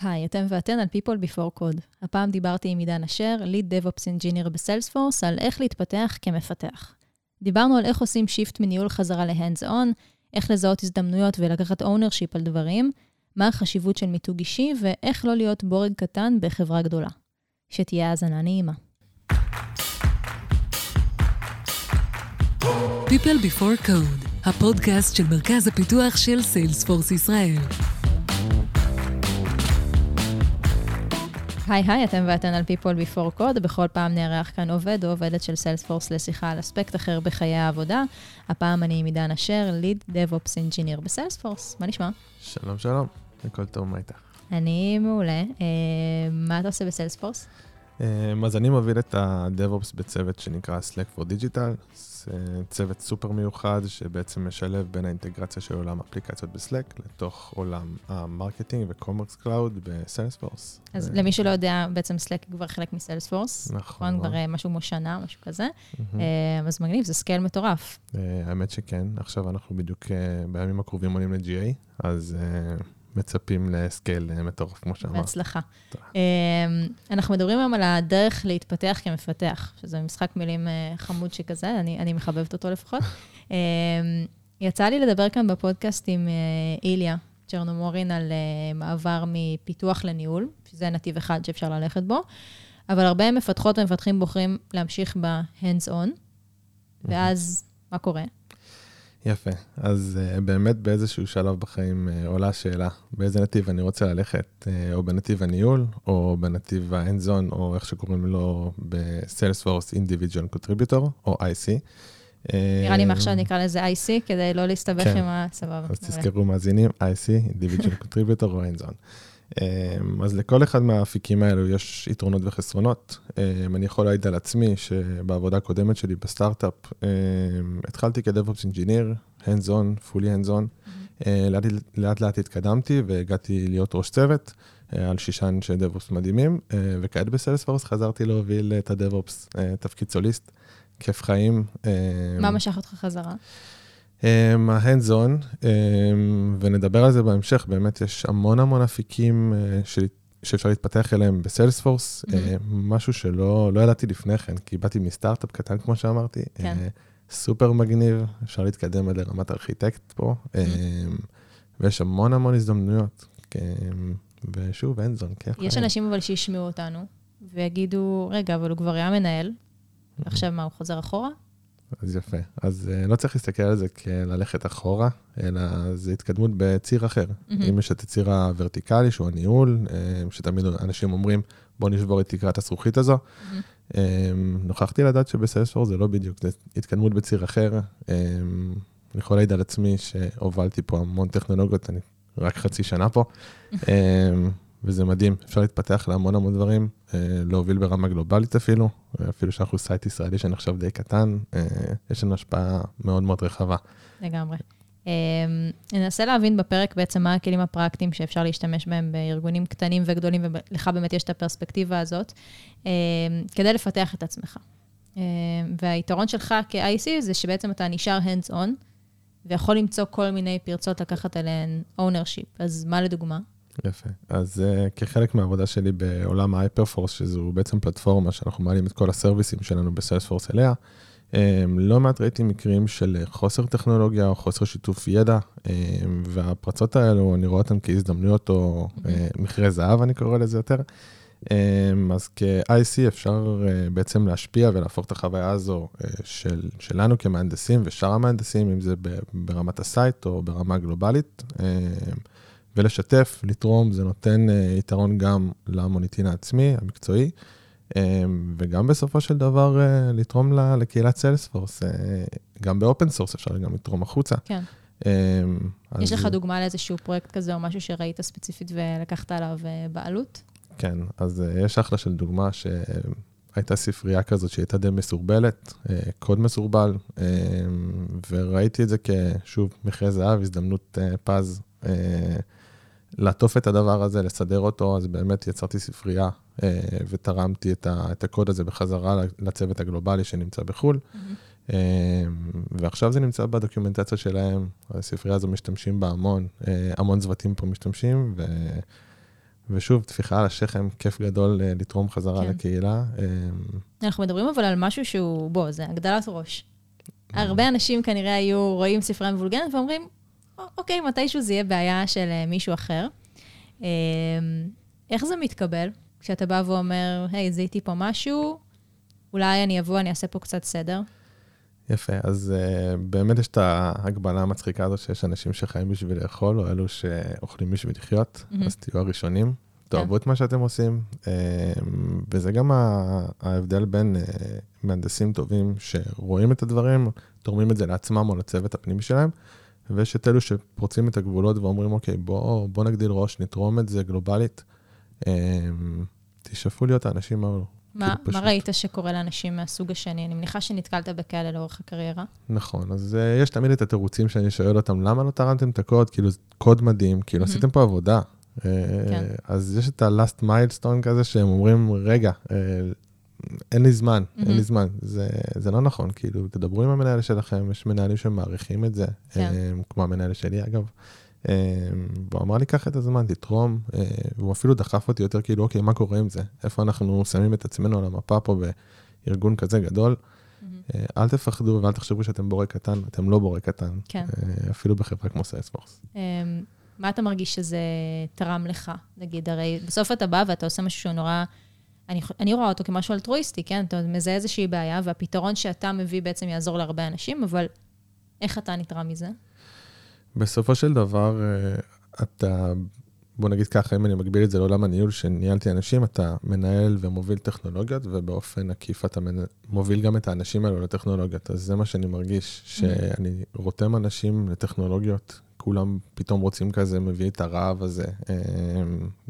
היי, אתם ואתן על People Before Code. הפעם דיברתי עם עידן אשר, Lead DevOps Engineer ב Salesforce, על איך להתפתח כמפתח. דיברנו על איך עושים shift מניהול חזרה ל-hands-on, איך לזהות הזדמנויות ולקחת ownership על דברים, מה החשיבות של מיתוג אישי ואיך לא להיות בורג קטן בחברה גדולה. שתהיה האזנה נעימה. People Before Code, הפודקאסט של מרכז הפיתוח של Salesforce ישראל. היי היי, אתם ואתן על People Before Code, בכל פעם נארח כאן עובד או עובדת של Salesforce לשיחה על אספקט אחר בחיי העבודה. הפעם אני עם עידן אשר, Lead DevOps Engineer ב Salesforce. מה נשמע? שלום, שלום, הכל טוב, מה איתך? אני מעולה. אה, מה אתה עושה ב Salesforce? אמ, אז אני מוביל את ה-DevOps בצוות שנקרא Slack for Digital, זה צוות סופר מיוחד שבעצם משלב בין האינטגרציה של עולם אפליקציות ב Slack לתוך עולם ה Marketing ו Commerce Cloud ב Salesforce. אז למי שלא יודע, בעצם Slack כבר חלק מ Salesforce. נכון. כבר אה, משהו כמו שנה, משהו כזה. אה, אז מגניב, זה scale מטורף. אה, האמת שכן, עכשיו אנחנו בדיוק בימים הקרובים עולים ל-GA, אז... מצפים ל scale אה, מטורף, כמו שאמרת. בהצלחה. אמ, אנחנו מדברים היום על הדרך להתפתח כמפתח, שזה משחק מילים אה, חמוד שכזה, אני, אני מחבבת אותו לפחות. אמ, יצא לי לדבר כאן בפודקאסט עם אה, איליה צ'רנומורין על מעבר מפיתוח לניהול, שזה נתיב אחד שאפשר ללכת בו, אבל הרבה מפתחות ומפתחים בוחרים להמשיך ב-hands-on, ואז מה קורה? יפה. אז אה, באמת באיזשהו שלב בחיים אה, עולה השאלה, באיזה נתיב אני רוצה ללכת, אה, או בנתיב הניהול, או בנתיב zone, או איך שקוראים לו ב-Salesforce Individual Contributor, או IC. נראה לי מעכשיו נקרא לזה IC, כדי לא להסתבך כן. עם הסבבה. אז תזכרו מאזינים, IC, Individual Contributor או. אמ, אז לכל אחד מהאפיקים האלו יש יתרונות וחסרונות. אמ, אני יכול להעיד על עצמי שבעבודה הקודמת שלי בסטארט-אפ, אמ, התחלתי כ-DevOps Engineer, hands on, fully hands on. Mm-hmm. לאט לאט התקדמתי והגעתי להיות ראש צוות על שישה אנשי DevOps מדהימים, וכעת בסיילספורס חזרתי להוביל את ה-DevOps, תפקיד סוליסט, כיף חיים. מה משך אותך חזרה? ה-hands on, ונדבר על זה בהמשך, באמת יש המון המון אפיקים אה, שאפשר להתפתח אליהם בסיילספורס, mm-hmm. משהו שלא לא ידעתי לפני כן, כי באתי מסטארט-אפ קטן, כמו שאמרתי, כן. סופר מגניב, אפשר להתקדם עד לרמת ארכיטקט פה, mm-hmm. ויש המון המון הזדמנויות. ושוב, hands on, כיף. יש אנשים אבל שישמעו אותנו ויגידו, רגע, אבל הוא כבר היה מנהל, ועכשיו מה, הוא חוזר אחורה? אז יפה. אז uh, לא צריך להסתכל על זה כללכת אחורה, אלא זה התקדמות בציר אחר. Mm-hmm. אם יש את הציר הוורטיקלי, שהוא הניהול, uh, שתמיד אנשים אומרים, בוא נשבור את תקרת הזכוכית הזו. Mm-hmm. Um, נוכחתי לדעת שבסיילספור זה לא בדיוק, זה התקדמות בציר אחר. Um, אני יכול להעיד על עצמי שהובלתי פה המון טכנולוגיות, אני רק חצי שנה פה. וזה מדהים, אפשר להתפתח להמון המון דברים, אה, להוביל ברמה גלובלית אפילו, אפילו שאנחנו site ישראלי שנחשב די קטן, אה, יש לנו השפעה מאוד מאוד רחבה. לגמרי. אה, ננסה להבין בפרק בעצם מה הכלים הפרקטיים שאפשר להשתמש בהם בארגונים קטנים וגדולים, ולך באמת יש את הפרספקטיבה הזאת, כדי לפתח את עצמך. והיתרון שלך כ-IC זה שבעצם אתה נשאר hands-on, ויכול למצוא כל מיני פרצות לקחת עליהן ownership. אז מה לדוגמה? יפה. אז uh, כחלק מהעבודה שלי בעולם ההייפרפורס, שזו בעצם פלטפורמה שאנחנו מעלים את כל הסרוויסים שלנו בסיילספורס אליה, um, לא מעט ראיתי מקרים של חוסר טכנולוגיה או חוסר שיתוף ידע, um, והפרצות האלו, אני רואה אותן כהזדמנויות או uh, מכרה זהב, אני קורא לזה יותר. Um, אז כ-IC אפשר uh, בעצם להשפיע ולהפוך את החוויה הזו uh, של, שלנו כמהנדסים ושאר המהנדסים, אם זה ברמת ה site או ברמה גלובלית. Uh, ולשתף, לתרום, זה נותן uh, יתרון גם למוניטין העצמי, המקצועי, um, וגם בסופו של דבר uh, לתרום לקהילת Salesforce. Uh, גם ב open source אפשר גם לתרום החוצה. כן. יש אז... לך דוגמה לאיזשהו פרויקט כזה או משהו שראית ספציפית ולקחת עליו uh, בעלות? כן, אז uh, יש אחלה של דוגמה ש... הייתה ספרייה כזאת שהייתה די מסורבלת, קוד מסורבל, וראיתי את זה כשוב מכרה זהב, הזדמנות פז לעטוף את הדבר הזה, לסדר אותו, אז באמת יצרתי ספרייה אה, ותרמתי את, ה, את הקוד הזה בחזרה לצוות הגלובלי שנמצא בחו"ל. Mm-hmm. אה, ועכשיו זה נמצא בדוקימנטציה שלהם, הספרייה הזו משתמשים בה המון, אה, המון צוותים פה משתמשים, ו, ושוב, טפיחה על השכם, כיף גדול אה, לתרום חזרה כן. לקהילה. אה, אנחנו מדברים אבל על משהו שהוא, בוא, זה הגדלת ראש. הרבה אנשים כנראה היו רואים ספרייה מבולגנת ואומרים, "א- אוקיי, מתישהו זה יהיה בעיה של אה, מישהו אחר. אה, איך זה מתקבל כשאתה בא ואומר, היי, זיהיתי פה משהו, אולי אני אבוא, אני אעשה פה קצת סדר? יפה, אז uh, באמת יש את ההגבלה המצחיקה הזאת שיש אנשים שחיים בשביל לאכול, או אלו שאוכלים בשביל לחיות, מהמם. אז תהיו הראשונים, תאהבו את מה שאתם עושים, uh, וזה גם ההבדל בין uh, מהנדסים טובים שרואים את הדברים, תורמים את זה לעצמם או לצוות הפנימי שלהם, ויש את אלו שפורצים את הגבולות ואומרים, אוקיי, בוא, בוא נגדיל ראש, נתרום את זה גלובלית. Uh, תשאפו להיות האנשים האלו. מה, כאילו, מה. ראית שקורה לאנשים מהסוג השני? אני מניחה שנתקלת בכאלה לאורך הקריירה. נכון, אז uh, יש תמיד את התירוצים שאני שואל אותם, למה לא תרמתם את הקוד? כאילו, זה קוד מדהים, כאילו, מהמם. עשיתם פה עבודה. Uh, כן. אז יש את ה-last milestone כזה, שהם אומרים, רגע, uh, אין לי זמן, אין מהמם. לי זמן. זה, זה לא נכון, כאילו, תדברו עם המנהל שלכם, יש מנהלים שמעריכים את זה, כן. uh, כמו המנהל שלי, אגב. Uh, והוא אמר לי, קח את הזמן, תתרום, uh, והוא אפילו דחף אותי יותר, כאילו, אוקיי, מה קורה עם זה? איפה אנחנו שמים את עצמנו על המפה פה בארגון כזה גדול? אה, אל תפחדו ואל תחשבו שאתם בורא קטן, אתם לא בורא קטן. כן. אה, אפילו בחברה כמו סיילספורס. אמ, מה אתה מרגיש שזה תרם לך? נגיד, הרי בסוף אתה בא ואתה עושה משהו שהוא נורא... אני, אני רואה אותו כמשהו אלטרואיסטי, כן? אתה מזהה איזושהי בעיה, והפתרון שאתה מביא בעצם יעזור להרבה אנשים, אבל איך אתה נתרם מזה? בסופו של דבר, אה, אתה, בוא נגיד ככה, אם אני מגביל את זה לעולם הניהול שניהלתי אנשים, אתה מנהל ומוביל טכנולוגיות, ובאופן עקיף אתה מוביל גם את האנשים האלו לטכנולוגיות. אז זה מה שאני מרגיש, שאני רותם אנשים לטכנולוגיות, כולם פתאום רוצים כזה, מביא את הרעב הזה. אה,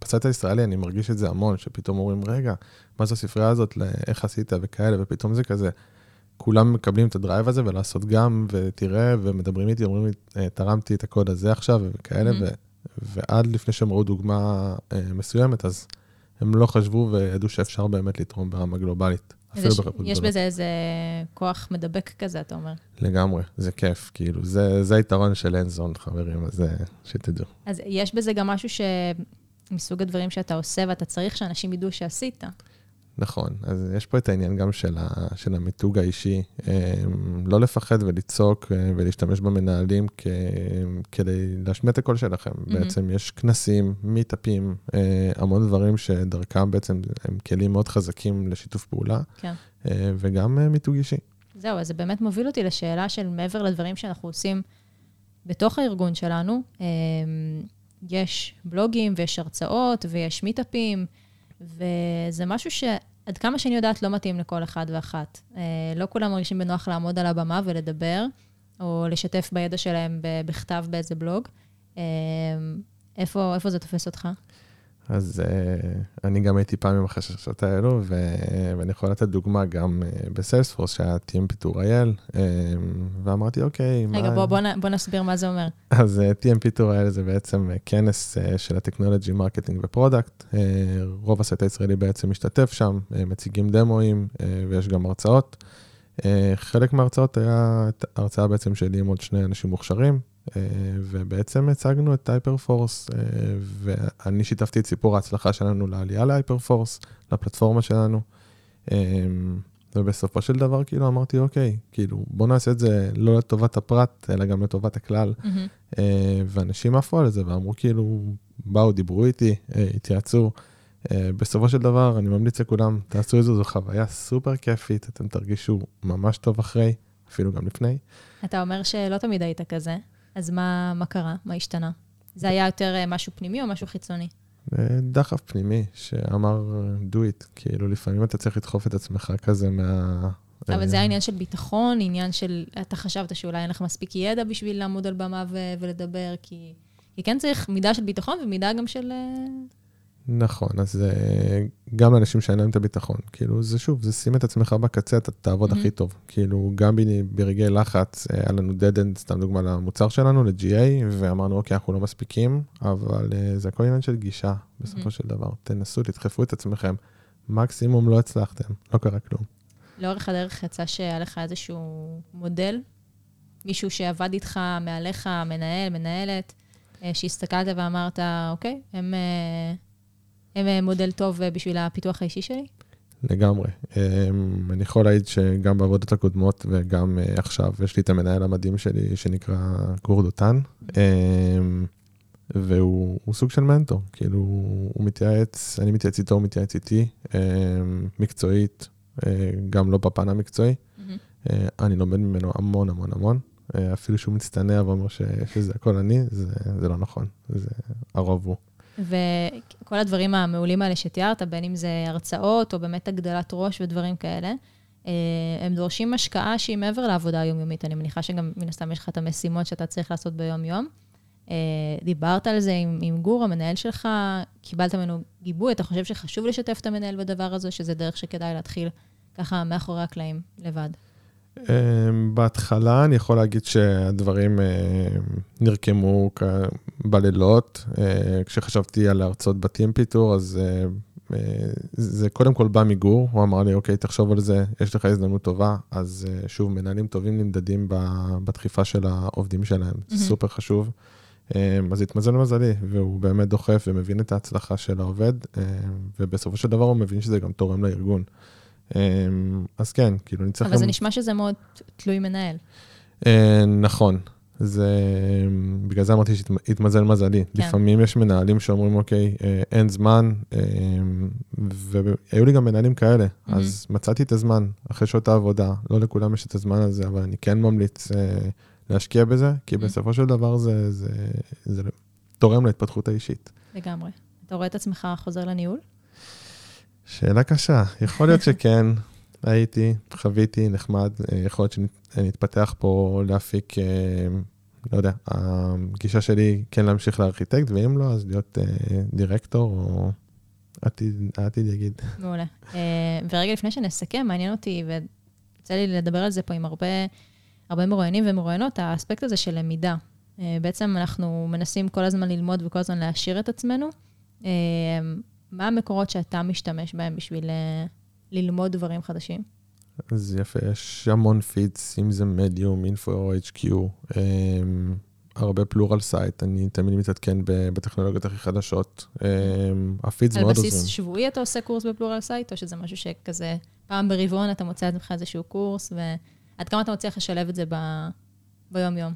בצד הישראלי אני מרגיש את זה המון, שפתאום אומרים, רגע, מה זו הספרייה הזאת, איך עשית וכאלה, ופתאום זה כזה. כולם מקבלים את הדרייב הזה ולעשות גם, ותראה, ומדברים איתי, אומרים לי, "אה, תרמתי את הקוד הזה עכשיו, וכאלה, מהמם. ו, ועד לפני שהם ראו דוגמה אה, מסוימת, אז הם לא חשבו וידעו שאפשר באמת לתרום ברמה גלובלית. אפילו יש, בחברות יש גדולות. בזה איזה כוח מדבק כזה, אתה אומר. לגמרי, זה כיף, כאילו, זה, זה היתרון של אנזון, חברים, אז אה, שתדעו. אז יש בזה גם משהו ש... מסוג הדברים שאתה עושה ואתה צריך שאנשים ידעו שעשית. נכון, אז יש פה את העניין גם של, ה, של המיתוג האישי, אה, לא לפחד ולצעוק אה, ולהשתמש במנהלים כ, כדי להשמיע את הקול שלכם. Mm-hmm. בעצם יש כנסים, מיטאפים, אה, המון דברים שדרכם בעצם הם כלים מאוד חזקים לשיתוף פעולה, כן. אה, וגם מיתוג אישי. זהו, אז זה באמת מוביל אותי לשאלה של מעבר לדברים שאנחנו עושים בתוך הארגון שלנו, אמ, יש בלוגים ויש הרצאות ויש מיטאפים, וזה משהו שעד כמה שאני יודעת לא מתאים לכל אחד ואחת. אה, לא כולם מרגישים בנוח לעמוד על הבמה ולדבר, או לשתף בידע שלהם בכתב באיזה בלוג. אמ, איפה, איפה זה תופס אותך? אז uh, אני גם הייתי פעם עם החששות האלו, ו- ואני יכול לתת דוגמה גם uh, בסיילספורס, שהיה TM פיטור אייל, uh, ואמרתי, אוקיי, רגע, בוא, בוא, בוא נסביר מה זה אומר. אז uh, TMP Tour IL זה בעצם כנס uh, של ה technology marketing ו product. Uh, רוב ה site הישראלי בעצם משתתף שם, uh, מציגים דמואים uh, ויש גם הרצאות. Uh, חלק מההרצאות היה את ההרצאה בעצם שלי עם עוד שני אנשים מוכשרים, ובעצם הצגנו את Hyperforce, uh, ואני שיתפתי את סיפור ההצלחה שלנו לעלייה ל Hyperforce, לפלטפורמה שלנו. Um, ובסופו של דבר כאילו אמרתי, אוקיי, כאילו בוא נעשה את זה לא לטובת הפרט, אלא גם לטובת הכלל. אה, ואנשים עפו על זה ואמרו כאילו, באו, דיברו איתי, אה, התייעצו. אה, בסופו של דבר, אני ממליץ לכולם, תעשו את זה, זו חוויה סופר כיפית, אתם תרגישו ממש טוב אחרי, אפילו גם לפני. אתה אומר שלא תמיד היית כזה, אז מה, מה קרה? מה השתנה? זה היה יותר אה, משהו פנימי או משהו חיצוני? אה, דחף פנימי שאמר, do it, כאילו לפעמים אתה צריך לדחוף את עצמך כזה מה... אבל אה, זה היה עניין של ביטחון, עניין של, אתה חשבת שאולי אין לך מספיק ידע בשביל לעמוד על במה ו- ולדבר, כי, כי כן צריך מידה של ביטחון ומידה גם של... נכון, אז אה, גם לאנשים שאין להם את הביטחון, כאילו, זה שוב, זה שים את עצמך בקצה, אתה תעבוד מהמם. הכי טוב. כאילו, גם ברגעי לחץ, אה, היה לנו dead end, סתם דוגמה למוצר שלנו, ל-GA, ואמרנו, אוקיי, אנחנו לא מספיקים, אבל אה, זה הכל עניין של גישה, בסופו מהמם. של דבר. תנסו, תדחפו את עצמכם. מקסימום לא הצלחתם, לא קרה כלום. לאורך הדרך יצא שהיה לך איזשהו מודל, מישהו שעבד איתך, מעליך, מנהל, מנהלת, שהסתכלת ואמרת, אוקיי, הם, הם אה, מודל טוב אה, בשביל הפיתוח האישי שלי? לגמרי. אמ, אני יכול להעיד שגם בעבודות הקודמות וגם אה, עכשיו, יש לי את המנהל המדהים שלי שנקרא גור דותן, אמ, והוא הוא סוג של מנטור, כאילו, הוא מתייעץ, אני מתייעץ איתו, הוא מתייעץ איתי, אמ, מקצועית, גם לא בפן המקצועי. אה, אני לומד ממנו המון המון המון. אפילו שהוא מצטנע ואומר שזה הכל אני, זה, זה לא נכון, זה הרוב הוא. וכל הדברים המעולים האלה שתיארת, בין אם זה הרצאות או באמת הגדלת ראש ודברים כאלה, אה, הם דורשים השקעה שהיא מעבר לעבודה היומיומית. אני מניחה שגם מן הסתם יש לך את המשימות שאתה צריך לעשות ביום-יום. אה, דיברת על זה עם, עם גור, המנהל שלך, קיבלת ממנו גיבוי, אתה חושב שחשוב לשתף את המנהל בדבר הזה, שזה דרך שכדאי להתחיל ככה מאחורי הקלעים לבד? אמ, בהתחלה אני יכול להגיד שהדברים אה, נרקמו בלילות. אה, כשחשבתי על להרצות בתים פיתור, אז אה, זה קודם כל בא מגור, הוא אמר לי, אוקיי, תחשוב על זה, יש לך הזדמנות טובה. אז שוב, מנהלים טובים נמדדים בדחיפה של העובדים שלהם, זה סופר חשוב. אז התמזל מזלי, והוא באמת דוחף ומבין את ההצלחה של העובד, ובסופו של דבר הוא מבין שזה גם תורם לארגון. אמ, אז כן, כאילו אני צריך... אבל זה נשמע שזה מאוד תלוי מנהל. אה, נכון. זה, בגלל זה אמרתי שהתמזל מזלי. כן. לפעמים יש מנהלים שאומרים, אוקיי, אה, אין זמן, אה, והיו לי גם מנהלים כאלה, mm-hmm. אז מצאתי את הזמן אחרי שעות העבודה, לא לכולם יש את הזמן הזה, אבל אני כן ממליץ להשקיע בזה, כי mm-hmm. בסופו של דבר זה, זה, זה, זה תורם להתפתחות האישית. לגמרי. אתה רואה את עצמך חוזר לניהול? שאלה קשה, יכול להיות שכן, הייתי, חוויתי, נחמד, אה, יכול להיות שנתפתח פה להפיק, אה, לא יודע, הגישה שלי כן להמשיך לארכיטקט, ואם לא, אז להיות אה, דירקטור או עתיד, העתיד יגיד. מעולה. ורגע לפני שנסכם, מעניין אותי, ויוצא לי לדבר על זה פה עם הרבה, הרבה מרואיינים ומרואיינות, האספקט הזה של למידה. בעצם אנחנו מנסים כל הזמן ללמוד וכל הזמן להעשיר את עצמנו. מה המקורות שאתה משתמש בהם בשביל uh, ללמוד דברים חדשים? אז יפה, יש המון פידס, אם זה מדיום, אינפו HQ, um, הרבה Pluralsight, אני תמיד מתעדכן בטכנולוגיות הכי חדשות. Um, ה feeds מאוד עוזרים. על בסיס שבועי אתה עושה קורס ב Pluralsight, או שזה משהו שכזה, פעם ברבעון אתה מוצא את עצמך איזשהו קורס, ועד כמה אתה מצליח לשלב את זה ב... ביום-יום?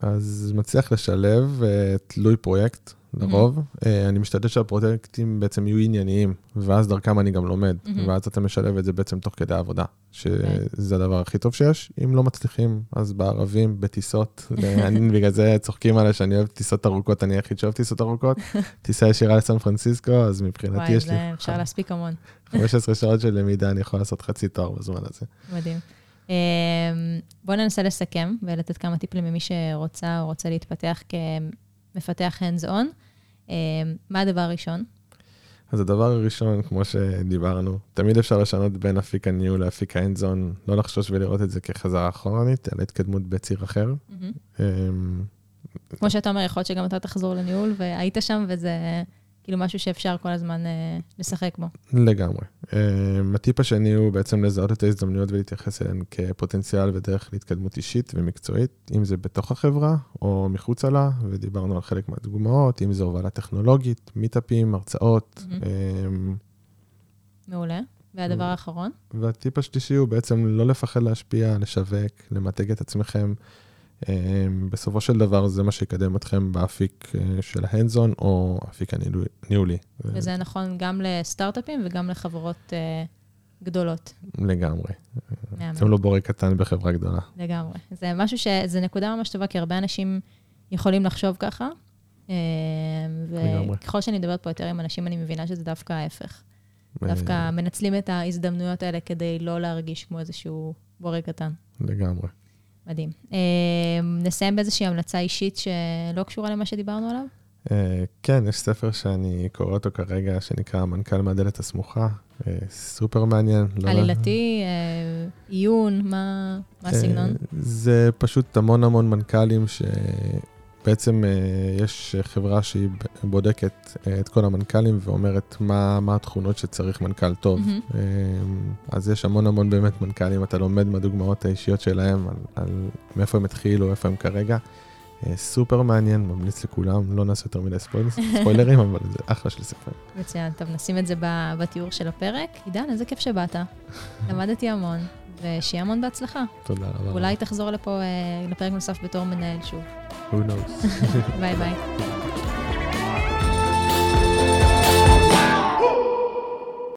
אז מצליח לשלב, uh, תלוי פרויקט. לרוב. Mm-hmm. אני משתדל שהפרויקטים בעצם יהיו ענייניים, ואז דרכם אני גם לומד, mm-hmm. ואז אתה משלב את זה בעצם תוך כדי העבודה, שזה okay. הדבר הכי טוב שיש. אם לא מצליחים, אז בערבים, בטיסות, אני בגלל זה צוחקים עליי שאני אוהב טיסות ארוכות, אני היחיד שאוהב טיסות ארוכות. טיסה ישירה לסן פרנסיסקו, אז מבחינתי יש לי... וואי, אפשר להספיק המון. 15 שעות של למידה, אני יכול לעשות חצי תואר בזמן הזה. מדהים. אמ, בואו ננסה לסכם ולתת כמה טיפים למי שרוצה או רוצה להתפתח מפתח hands-on. אה, מה הדבר הראשון? אז הדבר הראשון, כמו שדיברנו, תמיד אפשר לשנות בין אפיק הניהול לאפיק האנזון, לא לחשוש ולראות את זה כחזרה אחורנית, אלא התקדמות בציר אחר. אמ, כמו שאתה אומר, יכול להיות שגם אתה תחזור לניהול, והיית שם, וזה כאילו משהו שאפשר כל הזמן אה, לשחק בו. לגמרי. אה, הטיפ השני הוא בעצם לזהות את ההזדמנויות ולהתייחס אליהן כפוטנציאל ודרך להתקדמות אישית ומקצועית, אם זה בתוך החברה או מחוצה לה, ודיברנו על חלק מהדוגמאות, אם זה הובלה טכנולוגית, מיטאפים, הרצאות. Mm-hmm. אה, מעולה. והדבר האחרון? והטיפ השלישי הוא בעצם לא לפחד להשפיע, לשווק, למתג את עצמכם. אמ, בסופו של דבר זה מה שיקדם אתכם באפיק אה, של ההנדזון או אפיק הניהולי. וזה נכון גם לסטארט-אפים וגם לחברות uh, גדולות. לגמרי. אתם לא בורא קטן בחברה גדולה. לגמרי. זה משהו ש... זה נקודה ממש טובה, כי הרבה אנשים יכולים לחשוב ככה. אמ, וככל שאני מדברת פה יותר עם אנשים, אני מבינה שזה דווקא ההפך. דווקא מנצלים את ההזדמנויות האלה כדי לא להרגיש כמו איזשהו בורא קטן. לגמרי. מדהים. אה, נסיים באיזושהי המלצה אישית שלא קשורה למה שדיברנו עליו? אה, כן, יש ספר שאני קורא אותו כרגע, שנקרא מנכ"ל מהדלת הסמוכה. אה, סופר מעניין. לא עלילתי, עיון, מה הסגנון? זה פשוט המון המון מנכ"לים ש... בעצם אה, יש חברה שהיא בודקת אה, את כל המנכ"לים ואומרת מה, מה התכונות שצריך מנכ"ל טוב. Mm-hmm. אז יש המון המון באמת מנכ"לים, אתה לומד מהדוגמאות האישיות שלהם, על, על מאיפה הם התחילו, איפה הם כרגע. סופר מעניין, ממליץ לכולם, לא נעשה יותר מדי ספויל- ספוילרים, אבל זה אחלה של ספר. מצוין, טוב, נשים את זה בתיאור של הפרק. עידן, איזה כיף שבאת. למדתי המון, ושיהיה המון בהצלחה. תודה רבה. אולי תחזור לפה אה, לפרק נוסף בתור מנהל שוב. Who knows. ביי ביי.